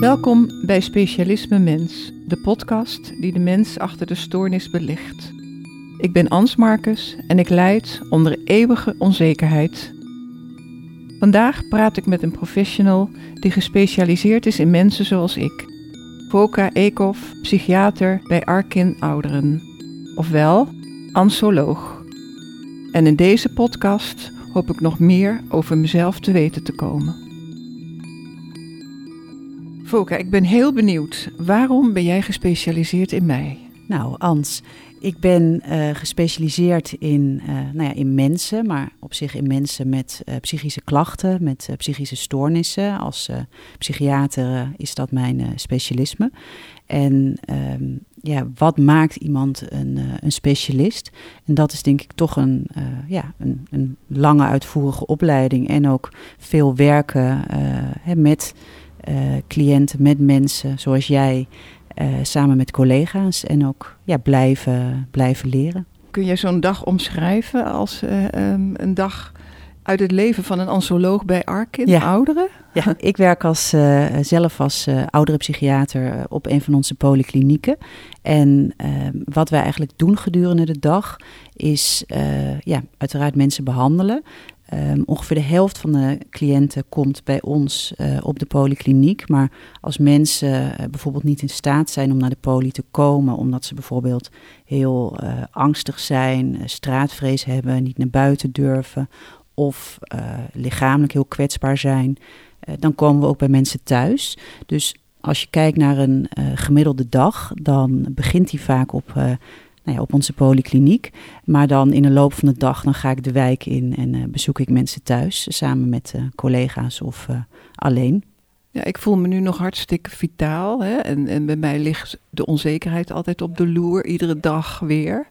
Welkom bij Specialisme Mens, de podcast die de mens achter de stoornis belicht. Ik ben Ans Marcus en ik leid onder eeuwige onzekerheid. Vandaag praat ik met een professional die gespecialiseerd is in mensen zoals ik. Voka Eekhoff, psychiater bij Arkin Ouderen, ofwel ansoloog. En in deze podcast hoop ik nog meer over mezelf te weten te komen. Volker, ik ben heel benieuwd. Waarom ben jij gespecialiseerd in mij? Nou, Ans, ik ben uh, gespecialiseerd in, uh, nou ja, in mensen, maar op zich in mensen met uh, psychische klachten, met psychische stoornissen. Als psychiater is dat mijn specialisme. En um, ja, wat maakt iemand een, een, specialist? En dat is denk ik toch een, ja, een, een, lange uitvoerige opleiding en ook veel werken hè, met uh, cliënten, met mensen zoals jij, uh, samen met collega's en ook ja, blijven, blijven leren. Kun jij zo'n dag omschrijven als uh, um, een dag uit het leven van een ansoloog bij Arkin, ja. ouderen? Ja, ik werk als, uh, zelf als uh, ouderenpsychiater op een van onze polyklinieken. En uh, wat wij eigenlijk doen gedurende de dag is ja, uiteraard mensen behandelen. Um, ongeveer de helft van de cliënten komt bij ons uh, op de polykliniek. Maar als mensen uh, bijvoorbeeld niet in staat zijn om naar de poly te komen, omdat ze bijvoorbeeld heel uh, angstig zijn, straatvrees hebben, niet naar buiten durven of lichamelijk heel kwetsbaar zijn, dan komen we ook bij mensen thuis. Dus als je kijkt naar een gemiddelde dag, dan begint die vaak op nou ja, op onze polykliniek. Maar dan in de loop van de dag dan ga ik de wijk in en uh, bezoek ik mensen thuis samen met uh, collega's of uh, alleen. Ja, ik voel me nu nog hartstikke vitaal. Hè? En, en bij mij ligt de onzekerheid altijd op de loer, iedere dag weer.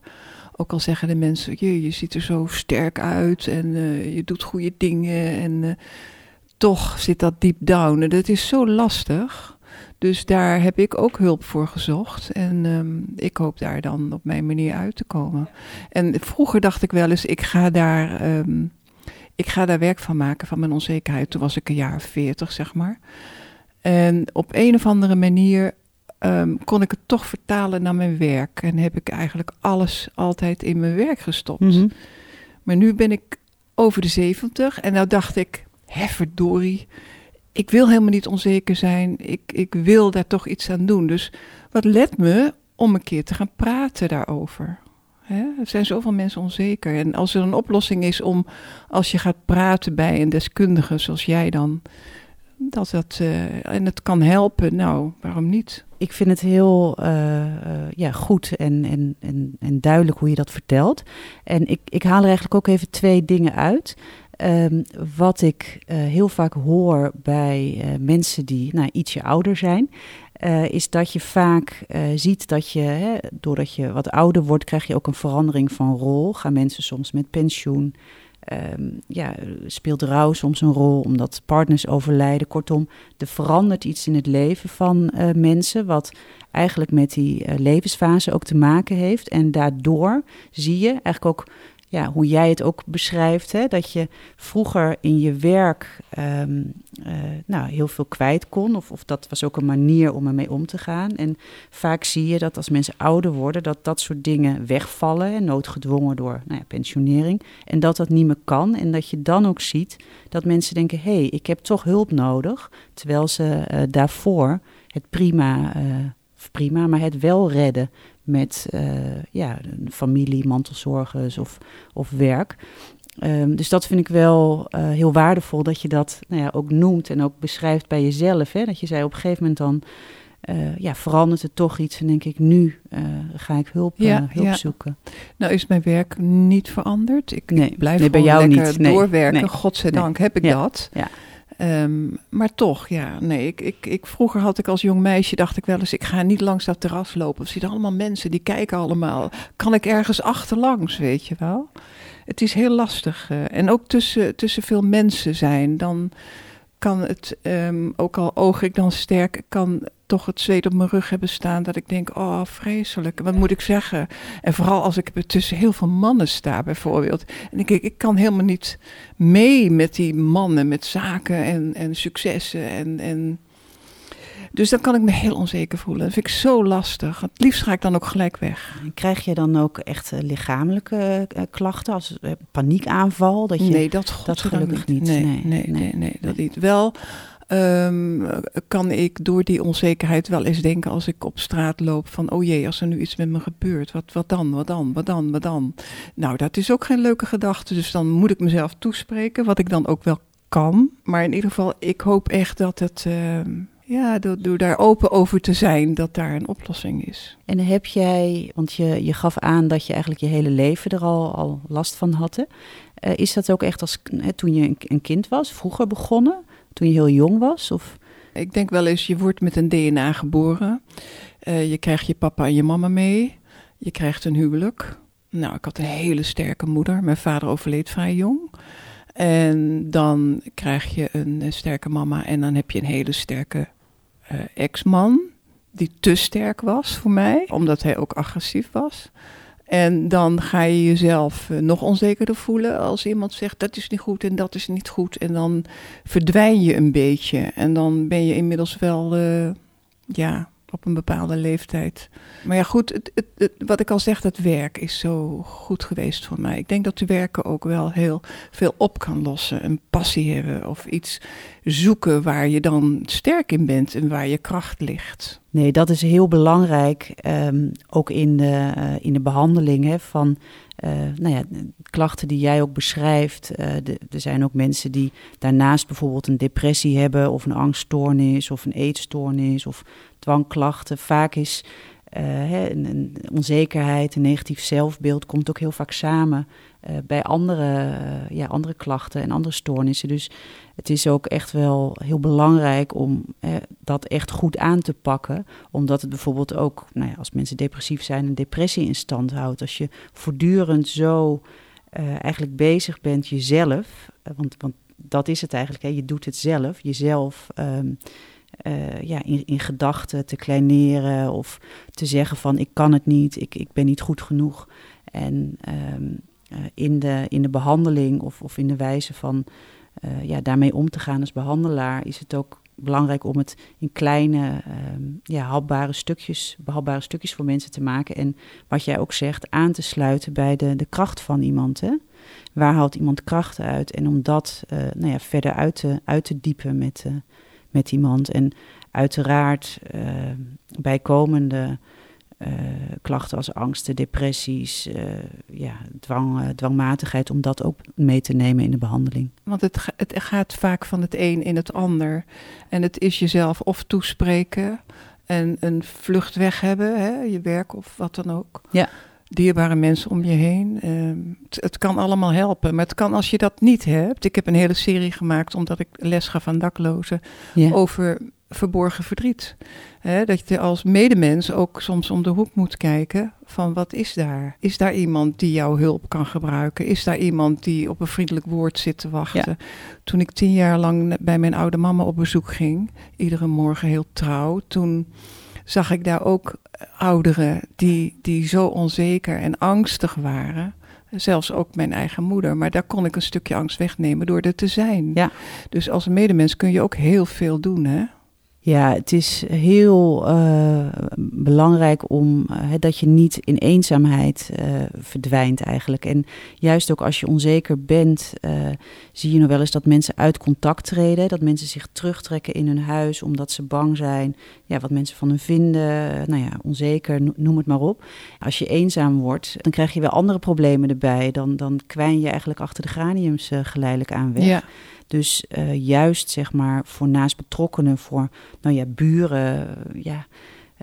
Ook al zeggen de mensen, je, je ziet er zo sterk uit en je doet goede dingen. En toch zit dat deep down. Dat is zo lastig. Dus daar heb ik ook hulp voor gezocht. En um, ik hoop daar dan op mijn manier uit te komen. En vroeger dacht ik wel eens, ik ga daar, um, ik ga daar werk van maken, van mijn onzekerheid. Toen was ik een jaar veertig, zeg maar. En op een of andere manier um, kon ik het toch vertalen naar mijn werk. En heb ik eigenlijk alles altijd in mijn werk gestopt. Mm -hmm. Maar nu ben ik over de zeventig en nou dacht ik, hè verdorie ik wil helemaal niet onzeker zijn. Ik, ik wil daar toch iets aan doen. Dus wat let me om een keer te gaan praten daarover. Hè? Er zijn zoveel mensen onzeker. En als er een oplossing is om, als je gaat praten bij een deskundige zoals jij dan, dat dat, uh, en het kan helpen, nou, waarom niet? Ik vind het heel uh, uh, ja, goed en, en, en, en duidelijk hoe je dat vertelt. En ik, ik haal er eigenlijk ook even twee dingen uit. Um, wat ik uh, heel vaak hoor bij uh, mensen die nou, ietsje ouder zijn, uh, is dat je vaak ziet dat je, hè, doordat je wat ouder wordt, krijg je ook een verandering van rol. Gaan mensen soms met pensioen. Um, ja, speelt rouw soms een rol omdat partners overlijden. Kortom, er verandert iets in het leven van mensen, wat eigenlijk met die levensfase ook te maken heeft. En daardoor zie je eigenlijk ook ja, hoe jij het ook beschrijft, hè, dat je vroeger in je werk um, uh, nou, heel veel kwijt kon. Of, of dat was ook een manier om ermee om te gaan. En vaak zie je dat als mensen ouder worden, dat dat soort dingen wegvallen. En noodgedwongen door nou ja, pensionering. En dat dat niet meer kan. En dat je dan ook ziet dat mensen denken, hé, hey, ik heb toch hulp nodig. Terwijl ze uh, daarvoor het prima... Uh, prima, maar het wel redden met uh, ja, familie, mantelzorgers of, of werk. Um, dus dat vind ik wel uh, heel waardevol dat je dat nou ja, ook noemt en ook beschrijft bij jezelf. Hè? Dat je zei op een gegeven moment dan, uh, ja, verandert het toch iets en denk ik nu ga ik hulp, ja, hulp ja. zoeken. Nou is mijn werk niet veranderd. Ik, nee, ik blijf nee, bij jou lekker niet. Doorwerken. nee, Godzijdank heb ik ja, dat. Um, maar toch, ja, nee, ik, ik, ik, vroeger had ik als jong meisje, dacht ik wel eens, ik ga niet langs dat terras lopen. Er zitten allemaal mensen, die kijken allemaal. Kan ik ergens achterlangs, weet je wel? Het is heel lastig. Uh, en ook tussen, tussen veel mensen zijn, dan kan het, um, ook al oog ik dan sterk, kan toch het zweet op mijn rug hebben staan. Dat ik denk, oh vreselijk, wat moet ik zeggen? En vooral als ik tussen heel veel mannen sta bijvoorbeeld. En ik, ik kan helemaal niet mee met die mannen, met zaken en, en successen. En, en Dus dan kan ik me heel onzeker voelen. Dat vind ik zo lastig. Het liefst ga ik dan ook gelijk weg. Krijg je dan ook echt uh, lichamelijke uh, klachten, als uh, paniekaanval? Dat je, nee, dat, dat gelukkig niet. Nee, nee, nee, nee, nee, dat niet. Wel um, kan ik door die onzekerheid wel eens denken als ik op straat loop van oh jee, als er nu iets met me gebeurt, wat, wat dan, wat dan, wat dan, wat dan? Nou, dat is ook geen leuke gedachte, dus dan moet ik mezelf toespreken, wat ik dan ook wel kan. Maar in ieder geval, ik hoop echt dat het... Uh, ja, door, door, daar open over te zijn, dat daar een oplossing is. En heb jij, want je, je gaf aan dat je eigenlijk je hele leven er al, al last van had. Uh, is dat ook echt als toen je een, een, kind was, vroeger begonnen? toen je heel jong was? Of? Ik denk wel eens, je wordt met een DNA geboren. Uh, je krijgt je papa en je mama mee. Je krijgt een huwelijk. Nou, ik had een hele sterke moeder. Mijn vader overleed vrij jong. En dan krijg je een, sterke mama en dan heb je een hele sterke uh, ex-man. Die te sterk was voor mij, omdat hij ook agressief was. En dan ga je jezelf eh, nog onzekerder voelen als iemand zegt dat is niet goed en dat is niet goed. En dan verdwijn je een beetje. En dan ben je inmiddels wel, uh, ja, op een bepaalde leeftijd. Maar ja, goed, het, het, wat ik al zeg, dat werk is zo goed geweest voor mij. Ik denk dat werken ook wel heel veel op kan lossen. Een passie hebben of iets zoeken waar je dan sterk in bent en waar je kracht ligt. Nee, dat is heel belangrijk, um, ook in de, uh, in de behandeling hè, van uh, nou ja, klachten die jij ook beschrijft. Uh, er zijn ook mensen die daarnaast bijvoorbeeld een depressie hebben of een angststoornis of een eetstoornis of dwangklachten. Vaak is uh, een, een, onzekerheid, een negatief zelfbeeld komt ook heel vaak samen uh, bij andere, uh, ja, andere klachten en andere stoornissen. Dus het is ook echt wel heel belangrijk om dat echt goed aan te pakken. Omdat het bijvoorbeeld ook, nou ja, als mensen depressief zijn, een depressie in stand houdt. Als je voortdurend zo eigenlijk bezig bent jezelf, want, want dat is het eigenlijk, hè, je doet het zelf, jezelf. Uh, ja, in, in gedachten te kleineren of te zeggen van ik kan het niet, ik, ik ben niet goed genoeg. En uh, in, de, in de behandeling of, of in de wijze van uh, ja, daarmee om te gaan als behandelaar is het ook belangrijk om het in kleine, um, ja, hapbare stukjes, behapbare stukjes voor mensen te maken. En wat jij ook zegt, aan te sluiten bij de, de kracht van iemand. Hè? Waar haalt iemand kracht uit? En om dat nou ja, verder uit te, uit te diepen met, met iemand. En uiteraard uh, bijkomende klachten als angsten, depressies, uh, ja, dwang, dwangmatigheid, om dat ook mee te nemen in de behandeling. Want het, het gaat vaak van het een in het ander. En het is jezelf of toespreken en een vlucht weg hebben, hè, je werk of wat dan ook. Ja dierbare mensen om je heen. Uh, het, het, kan allemaal helpen. Maar het kan als je dat niet hebt. Ik heb een hele serie gemaakt omdat ik les gaf aan daklozen ja. over verborgen verdriet. dat je als medemens ook soms om de hoek moet kijken van wat is daar? Is daar iemand die jouw hulp kan gebruiken? Is daar iemand die op een vriendelijk woord zit te wachten? Ja. Toen ik tien jaar lang bij mijn oude mama op bezoek ging, iedere morgen heel trouw, toen zag ik daar ook ouderen die, die zo onzeker en angstig waren. Zelfs ook mijn eigen moeder. Maar daar kon ik een stukje angst wegnemen door er te zijn. Ja. Dus als medemens kun je ook heel veel doen, hè? Ja, het is heel uh, belangrijk om dat je niet in eenzaamheid uh, verdwijnt eigenlijk. En juist ook als je onzeker bent, zie je nog wel eens dat mensen uit contact treden. Dat mensen zich terugtrekken in hun huis omdat ze bang zijn. Ja, wat mensen van hun vinden. Nou ja, onzeker, noem het maar op. Als je eenzaam wordt, dan krijg je wel andere problemen erbij. Dan, dan kwijn je eigenlijk achter de graniums geleidelijk aan weg. Dus uh, juist zeg maar voor naast betrokkenen, voor nou ja, buren, ja,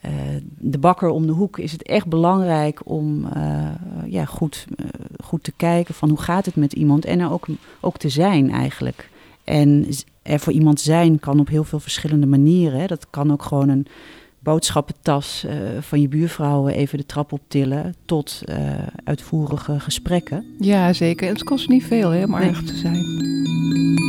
uh, de bakker om de hoek, is het echt belangrijk om uh, ja, goed, goed te kijken van hoe gaat het met iemand en er ook, ook te zijn eigenlijk. En er voor iemand zijn kan op heel veel verschillende manieren. Hè. Dat kan ook gewoon een boodschappentas uh, van je buurvrouw even de trap optillen tot uh, uitvoerige gesprekken. Ja, zeker. En het kost niet veel hè, om nee. aardig te zijn.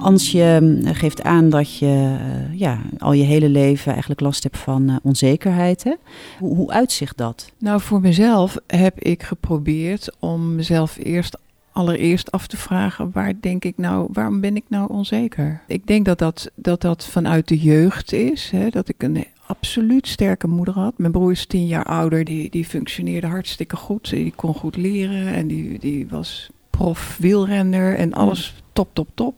Als je geeft aan dat je ja, al je hele leven eigenlijk last hebt van uh, onzekerheid. Hè? Hoe, hoe uitzicht dat? Nou, voor mezelf heb ik geprobeerd om mezelf eerst allereerst af te vragen, waar denk ik nou, waarom ben ik nou onzeker? Ik denk dat dat, dat, dat vanuit de jeugd is, hè, dat ik een absoluut sterke moeder had. Mijn broer is tien jaar ouder, die, die functioneerde hartstikke goed, die kon goed leren en die, die was prof wielrenner en alles top, top, top.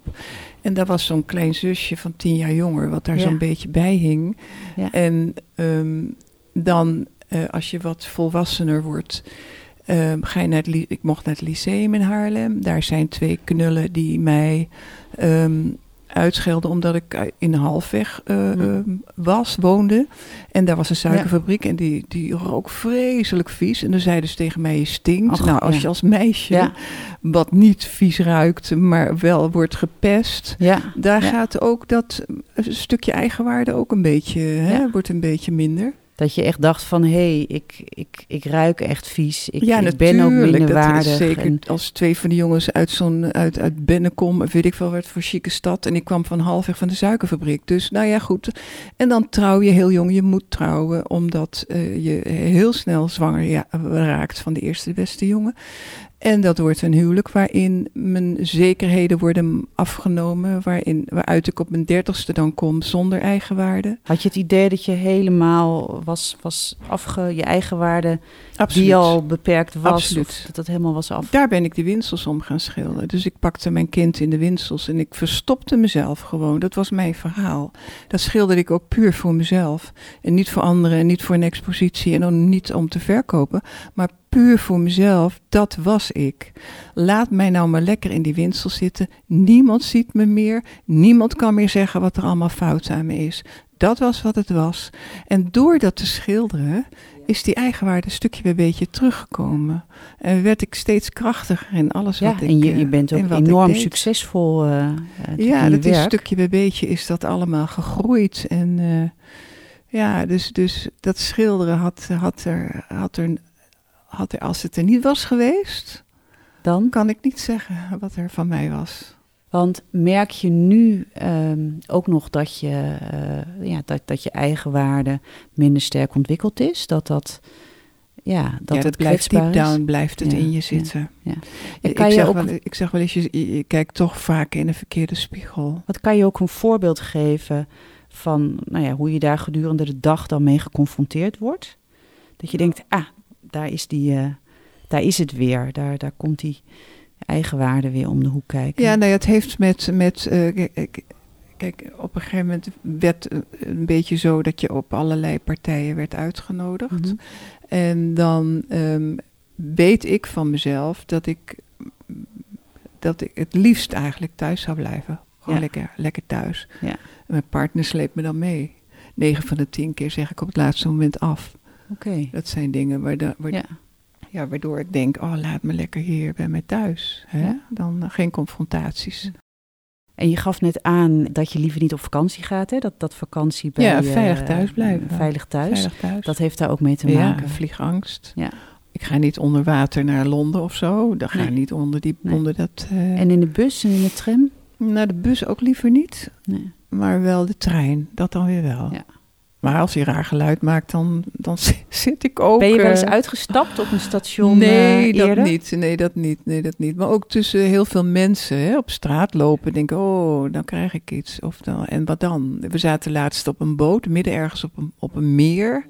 En daar was zo'n klein zusje van tien jaar jonger, wat daar zo'n beetje bij hing. Ja. En ehm, dan, uh, als je wat volwassener wordt, um, ga je naar het, ik mocht naar het lyceum in Haarlem. Daar zijn twee knullen die mij um, uitschelden omdat ik in halfweg uh, was, woonde. En daar was een suikerfabriek en die, die rook vreselijk vies. En dan zeiden ze tegen mij, je stinkt. nou, als je als meisje, wat niet vies ruikt, maar wel wordt gepest. Daar gaat ook dat stukje eigenwaarde ook een beetje, hè, wordt een beetje minder. Dat je echt dacht van, hé, hey, ik, ik, ik ruik echt vies. Ik, ja, ik ben ook minderwaardig. Dat zeker en... als twee van de jongens uit zo'n uit, uit Bennekom, weet ik wel wat voor chique stad. En ik kwam van halfweg van de suikerfabriek. Dus nou ja, goed. En dan trouw je heel jong. Je moet trouwen, omdat uh, je heel snel zwanger ja, raakt van de eerste de beste jongen. En dat wordt een huwelijk waarin mijn zekerheden worden afgenomen, waarin, waaruit ik op mijn dertigste dan kom zonder eigenwaarde. Had je het idee dat je helemaal was, was afge, je eigenwaarde die al beperkt was, Absoluut. dat dat helemaal was af? Daar ben ik de winsels om gaan schilderen. Dus ik pakte mijn kind in de winsels en ik verstopte mezelf gewoon. Dat was mijn verhaal. Dat schilderde ik ook puur voor mezelf. En niet voor anderen en niet voor een expositie en dan niet om te verkopen, maar puur voor mezelf, dat was ik. Laat mij nou maar lekker in die winsel zitten. Niemand ziet me meer. Niemand kan meer zeggen wat er allemaal fout aan me is. Dat was wat het was. En door dat te schilderen is die eigenwaarde een stukje bij beetje teruggekomen. En werd ik steeds krachtiger in alles wat ik en je, je bent ook enorm succesvol uh, Ja, dat is stukje bij beetje is dat allemaal gegroeid. En uh, ja, dus, dus dat schilderen had, had, er, had er had als het er niet was geweest, dan kan ik niet zeggen wat er van mij was. Want merk je nu ehm, ook nog dat je, uh, ja, dat, dat je eigenwaarde minder sterk ontwikkeld is? Dat dat, ja, dat ja, het blijft deep down, blijft het in je zitten. Ja, Ik, zeg ook, wel, ik zeg wel eens, je, je kijkt toch vaak in een verkeerde spiegel. Wat kan je ook een voorbeeld geven van nou ja, hoe je daar gedurende de dag dan mee geconfronteerd wordt? Dat je denkt, ah, daar is, die, uh, daar is het weer. Daar, daar komt die eigenwaarde weer om de hoek kijken. Ja, nou het heeft met. met uh, kijk, op een gegeven moment werd een beetje zo dat je op allerlei partijen werd uitgenodigd. Mhm. En dan um, weet ik van mezelf dat ik, dat ik het liefst eigenlijk thuis zou blijven. Gewoon lekker, lekker thuis. Ja. mijn partner sleept me dan mee. 9 van de 10 keer zeg ik op het laatste moment af. Dat zijn dingen waardoor, ja. ja. waardoor ik denk, oh laat me lekker hier bij mij thuis. Hè? Dan uh, geen confrontaties. En je gaf net aan dat je liever niet op vakantie gaat, hè? Dat, dat vakantie bij Ja, veilig thuis blijven. veilig, thuis. veilig thuis. Dat heeft daar ook mee te maken. Ja, vliegangst. Ja. Ik ga niet onder water naar Londen of zo. Dan ga nee. niet onder, die, onder dat... Uh... En in de bus en in de tram? Nou, de bus ook liever niet. Nee. Maar wel de trein, dat dan weer wel. Ja. Maar als hij raar geluid maakt, dan, dan zit ik ook... Ben je wel eens eh, uitgestapt op een station Nee, uh, dat niet. Nee, dat niet. Nee, dat niet. Maar ook tussen heel veel mensen hè, op straat lopen. Denk oh, dan krijg ik iets. Of dan, en wat dan? We zaten laatst op een boot, midden ergens op een, op een meer.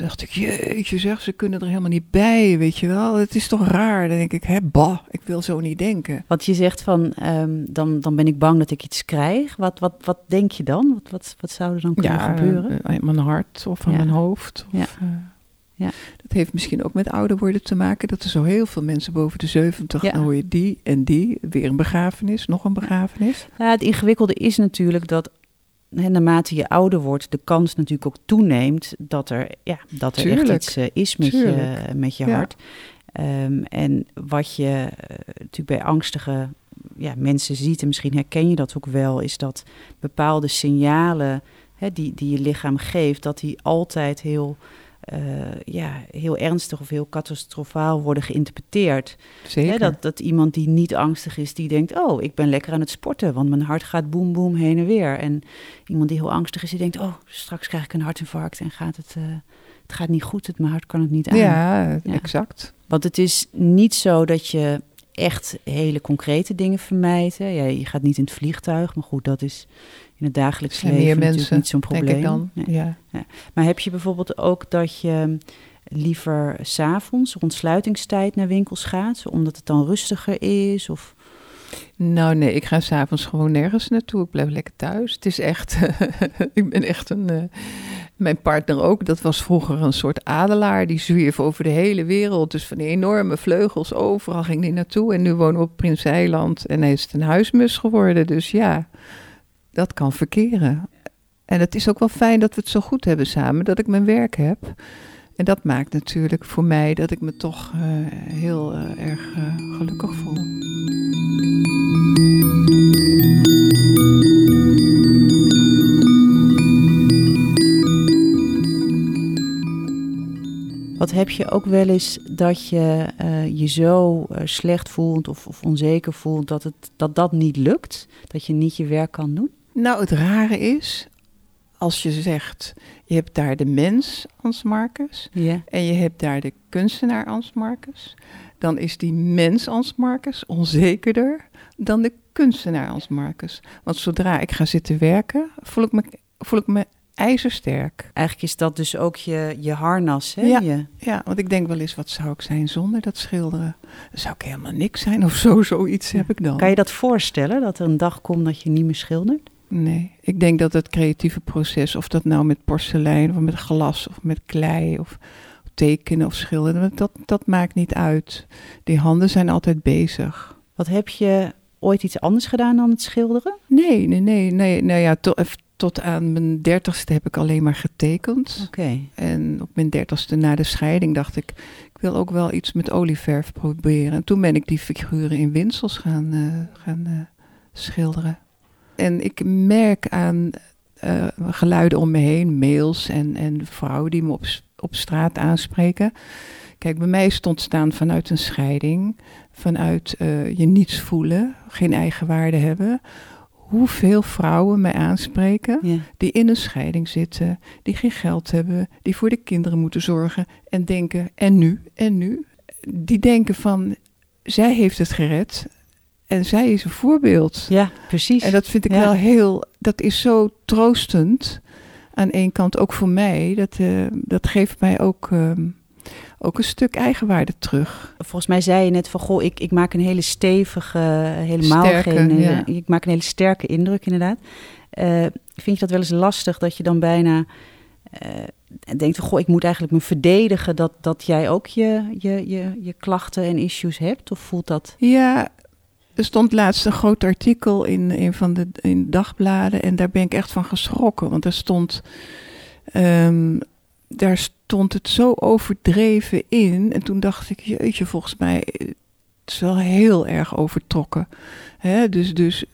Toen dacht ik, jeetje zeg, ze kunnen er helemaal niet bij, weet je wel. Het is toch raar. Dan denk ik, hè, bah, ik wil zo niet denken. Want je zegt van, um, dan, dan ben ik bang dat ik iets krijg. Wat, wat, wat denk je dan? Wat, wat, wat zou er dan kunnen ja, gebeuren? Uh, mijn hart of aan ja. mijn hoofd. Of, ja. Uh, ja. Dat heeft misschien ook met ouder worden te maken. Dat er zo heel veel mensen boven de 70, ja. dan hoor je die en die. Weer een begrafenis, nog een begrafenis. Ja, het ingewikkelde is natuurlijk dat naarmate je ouder wordt, de kans natuurlijk ook toeneemt dat er, ja, dat er echt iets uh, is met je, met je hart. Um, en wat je uh, natuurlijk bij angstige ja, mensen ziet, en misschien herken je dat ook wel, is dat bepaalde signalen hè, die, die je lichaam geeft, dat die altijd heel ja, heel ernstig of heel catastrofaal worden geïnterpreteerd. Zeker. dat, dat iemand die niet angstig is, die denkt: Oh, ik ben lekker aan het sporten, want mijn hart gaat boem boem heen en weer. En iemand die heel angstig is, die denkt: Oh, straks krijg ik een hartinfarct en gaat het, het gaat niet goed, het, mijn hart kan het niet aan. Ja, exact. Want het is niet zo dat je echt hele concrete dingen vermijdt. Ja, je gaat niet in het vliegtuig, maar goed, dat is in het dagelijks leven meer mensen, niet zo'n probleem. Dan. Ja. ja. Maar heb je bijvoorbeeld ook dat je liever s'avonds rond sluitingstijd naar winkels gaat, omdat het dan rustiger is? Of... Nou nee, ik ga s'avonds gewoon nergens naartoe. Ik blijf lekker thuis. Het is echt, ik ben echt een, uh, mijn partner ook, dat was vroeger een soort adelaar. Die zwierf over de hele wereld. Dus van die enorme vleugels, overal ging hij naartoe. En nu wonen we op Prins Eiland en hij is het een huismus geworden. Dus ja, dat kan verkeren. En het is ook wel fijn dat we het zo goed hebben samen, dat ik mijn werk heb. En dat maakt natuurlijk voor mij dat ik me toch uh, heel uh, erg uh, gelukkig voel. Wat heb je ook wel eens dat je je zo slecht voelt of, of, onzeker voelt dat, het, dat dat niet lukt? Dat je niet je werk kan doen? Nou, het rare is, als je zegt, je hebt daar de mens als Marcus ja. en je hebt daar de kunstenaar als Marcus, dan is die mens als Marcus onzekerder dan de kunstenaar als Marcus. Want zodra ik ga zitten werken, voel ik me, voel ik me ijzersterk. Eigenlijk is dat dus ook je, je harnas, hè? Ja, je... ja, want ik denk wel eens, wat zou ik zijn zonder dat schilderen? Zou ik helemaal niks zijn of zo, zoiets heb ik dan. Kan je dat voorstellen, dat er een dag komt dat je niet meer schildert? Nee, ik denk dat het creatieve proces, of dat nou met porselein of met glas of met klei of tekenen of schilderen, dat, dat maakt niet uit. Die handen zijn altijd bezig. Wat heb je ooit iets anders gedaan dan het schilderen? Nee, nee, nee. nee nou ja, to, tot aan mijn dertigste heb ik alleen maar getekend. Oké. En op mijn dertigste na de scheiding dacht ik, ik wil ook wel iets met olieverf proberen. En toen ben ik die figuren in winsels gaan, uh, gaan uh, schilderen. En ik merk aan uh, geluiden om me heen, mails en, en vrouwen die me op, op straat aanspreken. Kijk, bij mij is het ontstaan vanuit een scheiding, vanuit je niets voelen, geen eigen waarde hebben hoeveel vrouwen mij aanspreken ja. die in een scheiding zitten, die geen geld hebben, die voor de kinderen moeten zorgen en denken, en nu, en nu? Die denken van, zij heeft het gered en zij is een voorbeeld. Ja, precies. En dat vind ik ja. wel heel, dat is zo troostend aan één kant, ook voor mij. Dat, uh, dat geeft mij ook... Uh, ook een stuk eigenwaarde terug. Volgens mij zei je net van, goh, ik, ik maak een hele stevige, helemaal sterke, geen, ja. ik maak een hele sterke indruk inderdaad. Uh, vind je dat wel eens lastig dat je dan bijna denkt van, goh, ik moet eigenlijk me verdedigen dat, dat jij ook je, je, je, je klachten en issues hebt? Of voelt dat? Ja, er stond laatst een groot artikel in een van de in dagbladen en daar ben ik echt van geschrokken, want er stond... Um, daar stond het zo overdreven in. En toen dacht ik, jeetje, volgens mij het is wel heel erg overtrokken. Hè? Dus, dus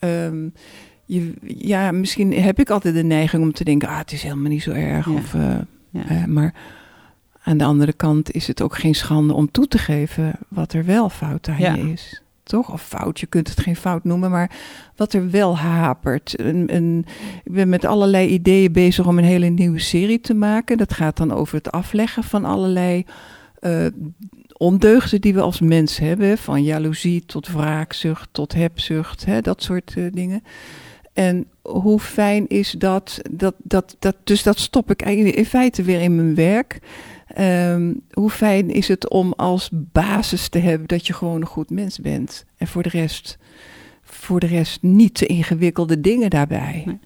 um, je, ja, misschien heb ik altijd de neiging om te denken, ah, het is helemaal niet zo erg. Ja. Of, uh, Ja. uh, maar aan de andere kant is het ook geen schande om toe te geven wat er wel fout aan Ja. je is. Toch? Of fout, je kunt het geen fout noemen, maar wat er wel hapert. Een, een, ik ben met allerlei ideeën bezig om een hele nieuwe serie te maken. Dat gaat dan over het afleggen van allerlei uh, ondeugden die we als mens hebben. Van jaloezie tot wraakzucht, tot hebzucht, hè, dat soort uh, dingen. En hoe fijn is dat, dat, dat, dat? Dus dat stop ik in feite weer in mijn werk. Um, hoe fijn is het om als basis te hebben dat je gewoon een goed mens bent. En voor de rest, voor de rest niet te ingewikkelde dingen daarbij.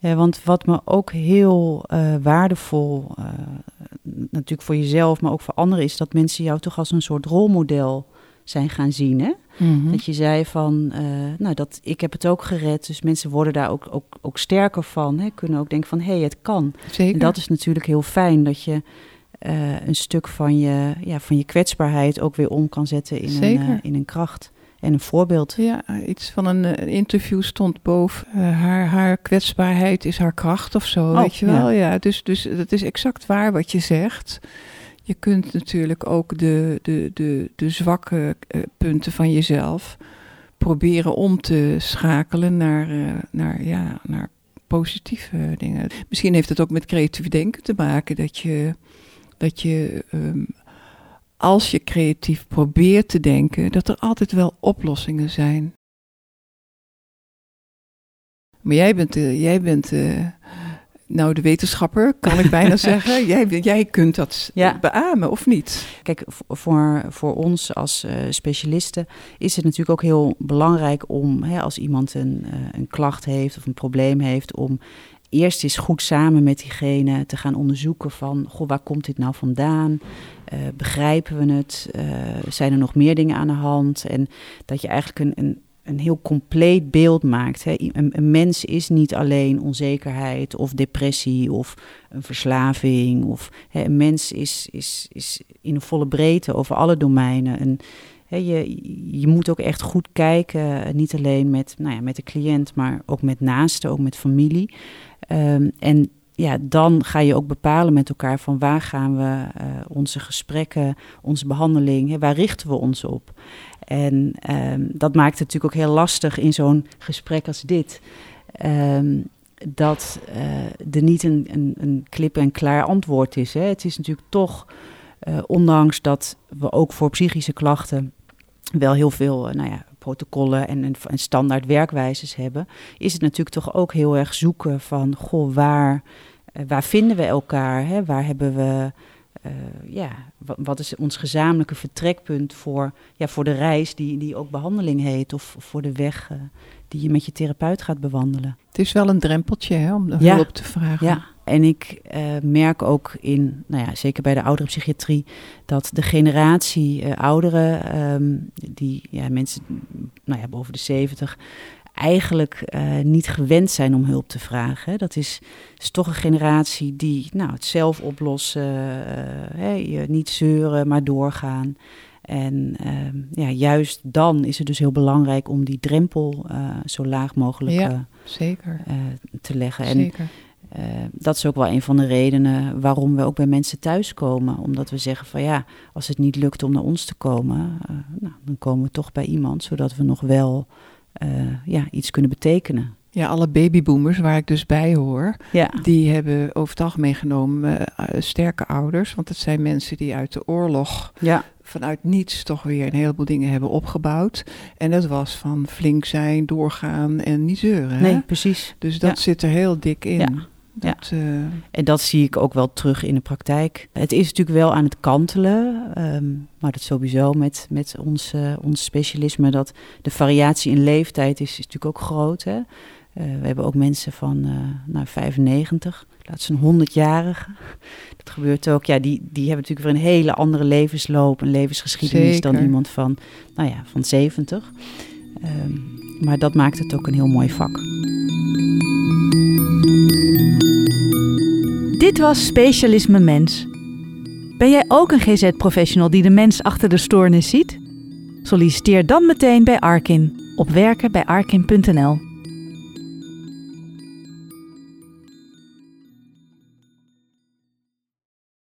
Want wat me ook heel uh, waardevol, uh, natuurlijk voor jezelf, maar ook voor anderen, is dat mensen jou toch als een soort rolmodel zijn gaan zien. Hè? Mm-hmm. Dat je zei van, uh, nou, dat, ik heb het ook gered. Dus mensen worden daar ook, ook, ook sterker van. Hè? Kunnen ook denken van, hé, hey, het kan. Zeker. En dat is natuurlijk heel fijn, dat je uh, een stuk van je, ja, van je kwetsbaarheid ook weer om kan zetten in, een, uh, in een kracht en een voorbeeld. Ja, iets van een, eh, interview stond boven. Uh, haar, haar kwetsbaarheid is haar kracht of zo, oh, weet je wel. Ja. ja, dus, dus dat is exact waar wat je zegt. Je kunt natuurlijk ook de, de, de, de zwakke uh, punten van jezelf proberen om te schakelen naar, uh, naar, ja, naar positieve dingen. Misschien heeft het ook met creatief denken te maken dat je, dat je um, als je creatief probeert te denken, dat er altijd wel oplossingen zijn. Maar jij bent, jij bent nou de wetenschapper, kan ik bijna zeggen. Jij, jij kunt dat ja. beamen, of niet? Kijk, voor, voor ons als uh, specialisten is het natuurlijk ook heel belangrijk om, hè, als iemand een, een klacht heeft of een probleem heeft, om eerst eens goed samen met diegene te gaan onderzoeken van, goh, waar komt dit nou vandaan? Uh, begrijpen we het? Uh, zijn er nog meer dingen aan de hand? En dat je eigenlijk een, een, een heel compleet beeld maakt. Hè? Een, mens is niet alleen onzekerheid of depressie of een verslaving. Of, een mens is, is, is in een volle breedte over alle domeinen. Hè, je, je moet ook echt goed kijken, niet alleen met, nou ja, met de cliënt, maar ook met naasten, ook met familie. Um, en ja, dan ga je ook bepalen met elkaar van waar gaan we uh, onze gesprekken, onze behandeling, waar richten we ons op. En um, dat maakt het natuurlijk ook heel lastig in zo'n gesprek als dit. Um, dat uh, er niet een, een, klip en klaar antwoord is. Hè. Het is natuurlijk toch, uh, ondanks dat we ook voor psychische klachten wel heel veel nou ja, protocollen en, en, standaard werkwijzes hebben, is het natuurlijk toch ook heel erg zoeken van, goh, waar, uh, waar vinden we elkaar? Hè? Waar hebben we, uh, ja, wat, wat, is ons gezamenlijke vertrekpunt voor, ja, voor de reis die, die ook behandeling heet of, of voor de weg uh, die je met je therapeut gaat bewandelen? Het is wel een drempeltje hè, om de ja. hulp te vragen. Ja. En ik uh, merk ook in, nou ja, zeker bij de oudere psychiatrie, dat de generatie uh, ouderen, um, die ja, mensen nou ja, boven de 70, eigenlijk uh, niet gewend zijn om hulp te vragen. Dat is, is toch een generatie die nou, het zelf oplossen, niet zeuren, maar doorgaan. En uh, ja, juist dan is het dus heel belangrijk om die drempel zo laag mogelijk ja, zeker. Te leggen. Zeker. En dat is ook wel een van de redenen waarom we ook bij mensen thuiskomen. Omdat we zeggen van ja, als het niet lukt om naar ons te komen, nou, dan komen we toch bij iemand, zodat we nog wel ja, iets kunnen betekenen. Ja, alle babyboomers waar ik dus bij hoor, ja. die hebben over het algemeen genomen sterke ouders. Want het zijn mensen die uit de oorlog ja. vanuit niets toch weer een heleboel dingen hebben opgebouwd. En dat was van flink zijn, doorgaan en niet zeuren. Nee, hè? precies. Dus dat ja. zit er heel dik in. Ja. Dat, uh... En dat zie ik ook wel terug in de praktijk. Het is natuurlijk wel aan het kantelen, um, maar dat sowieso met, met ons, uh, ons specialisme, dat de variatie in leeftijd is, is natuurlijk ook groot. Hè? Uh, we hebben ook mensen van nou, 95, laat ze een 100-jarige. Dat gebeurt ook. Ja, die, die hebben natuurlijk weer een hele andere levensloop, een levensgeschiedenis Zeker. dan iemand van, nou ja, van 70. Um, maar dat maakt het ook een heel mooi vak. Dit was Specialisme Mens. Ben jij ook een GZ-professional die de mens achter de stoornis ziet? Solliciteer dan meteen bij Arkin op werken bij arkin.nl.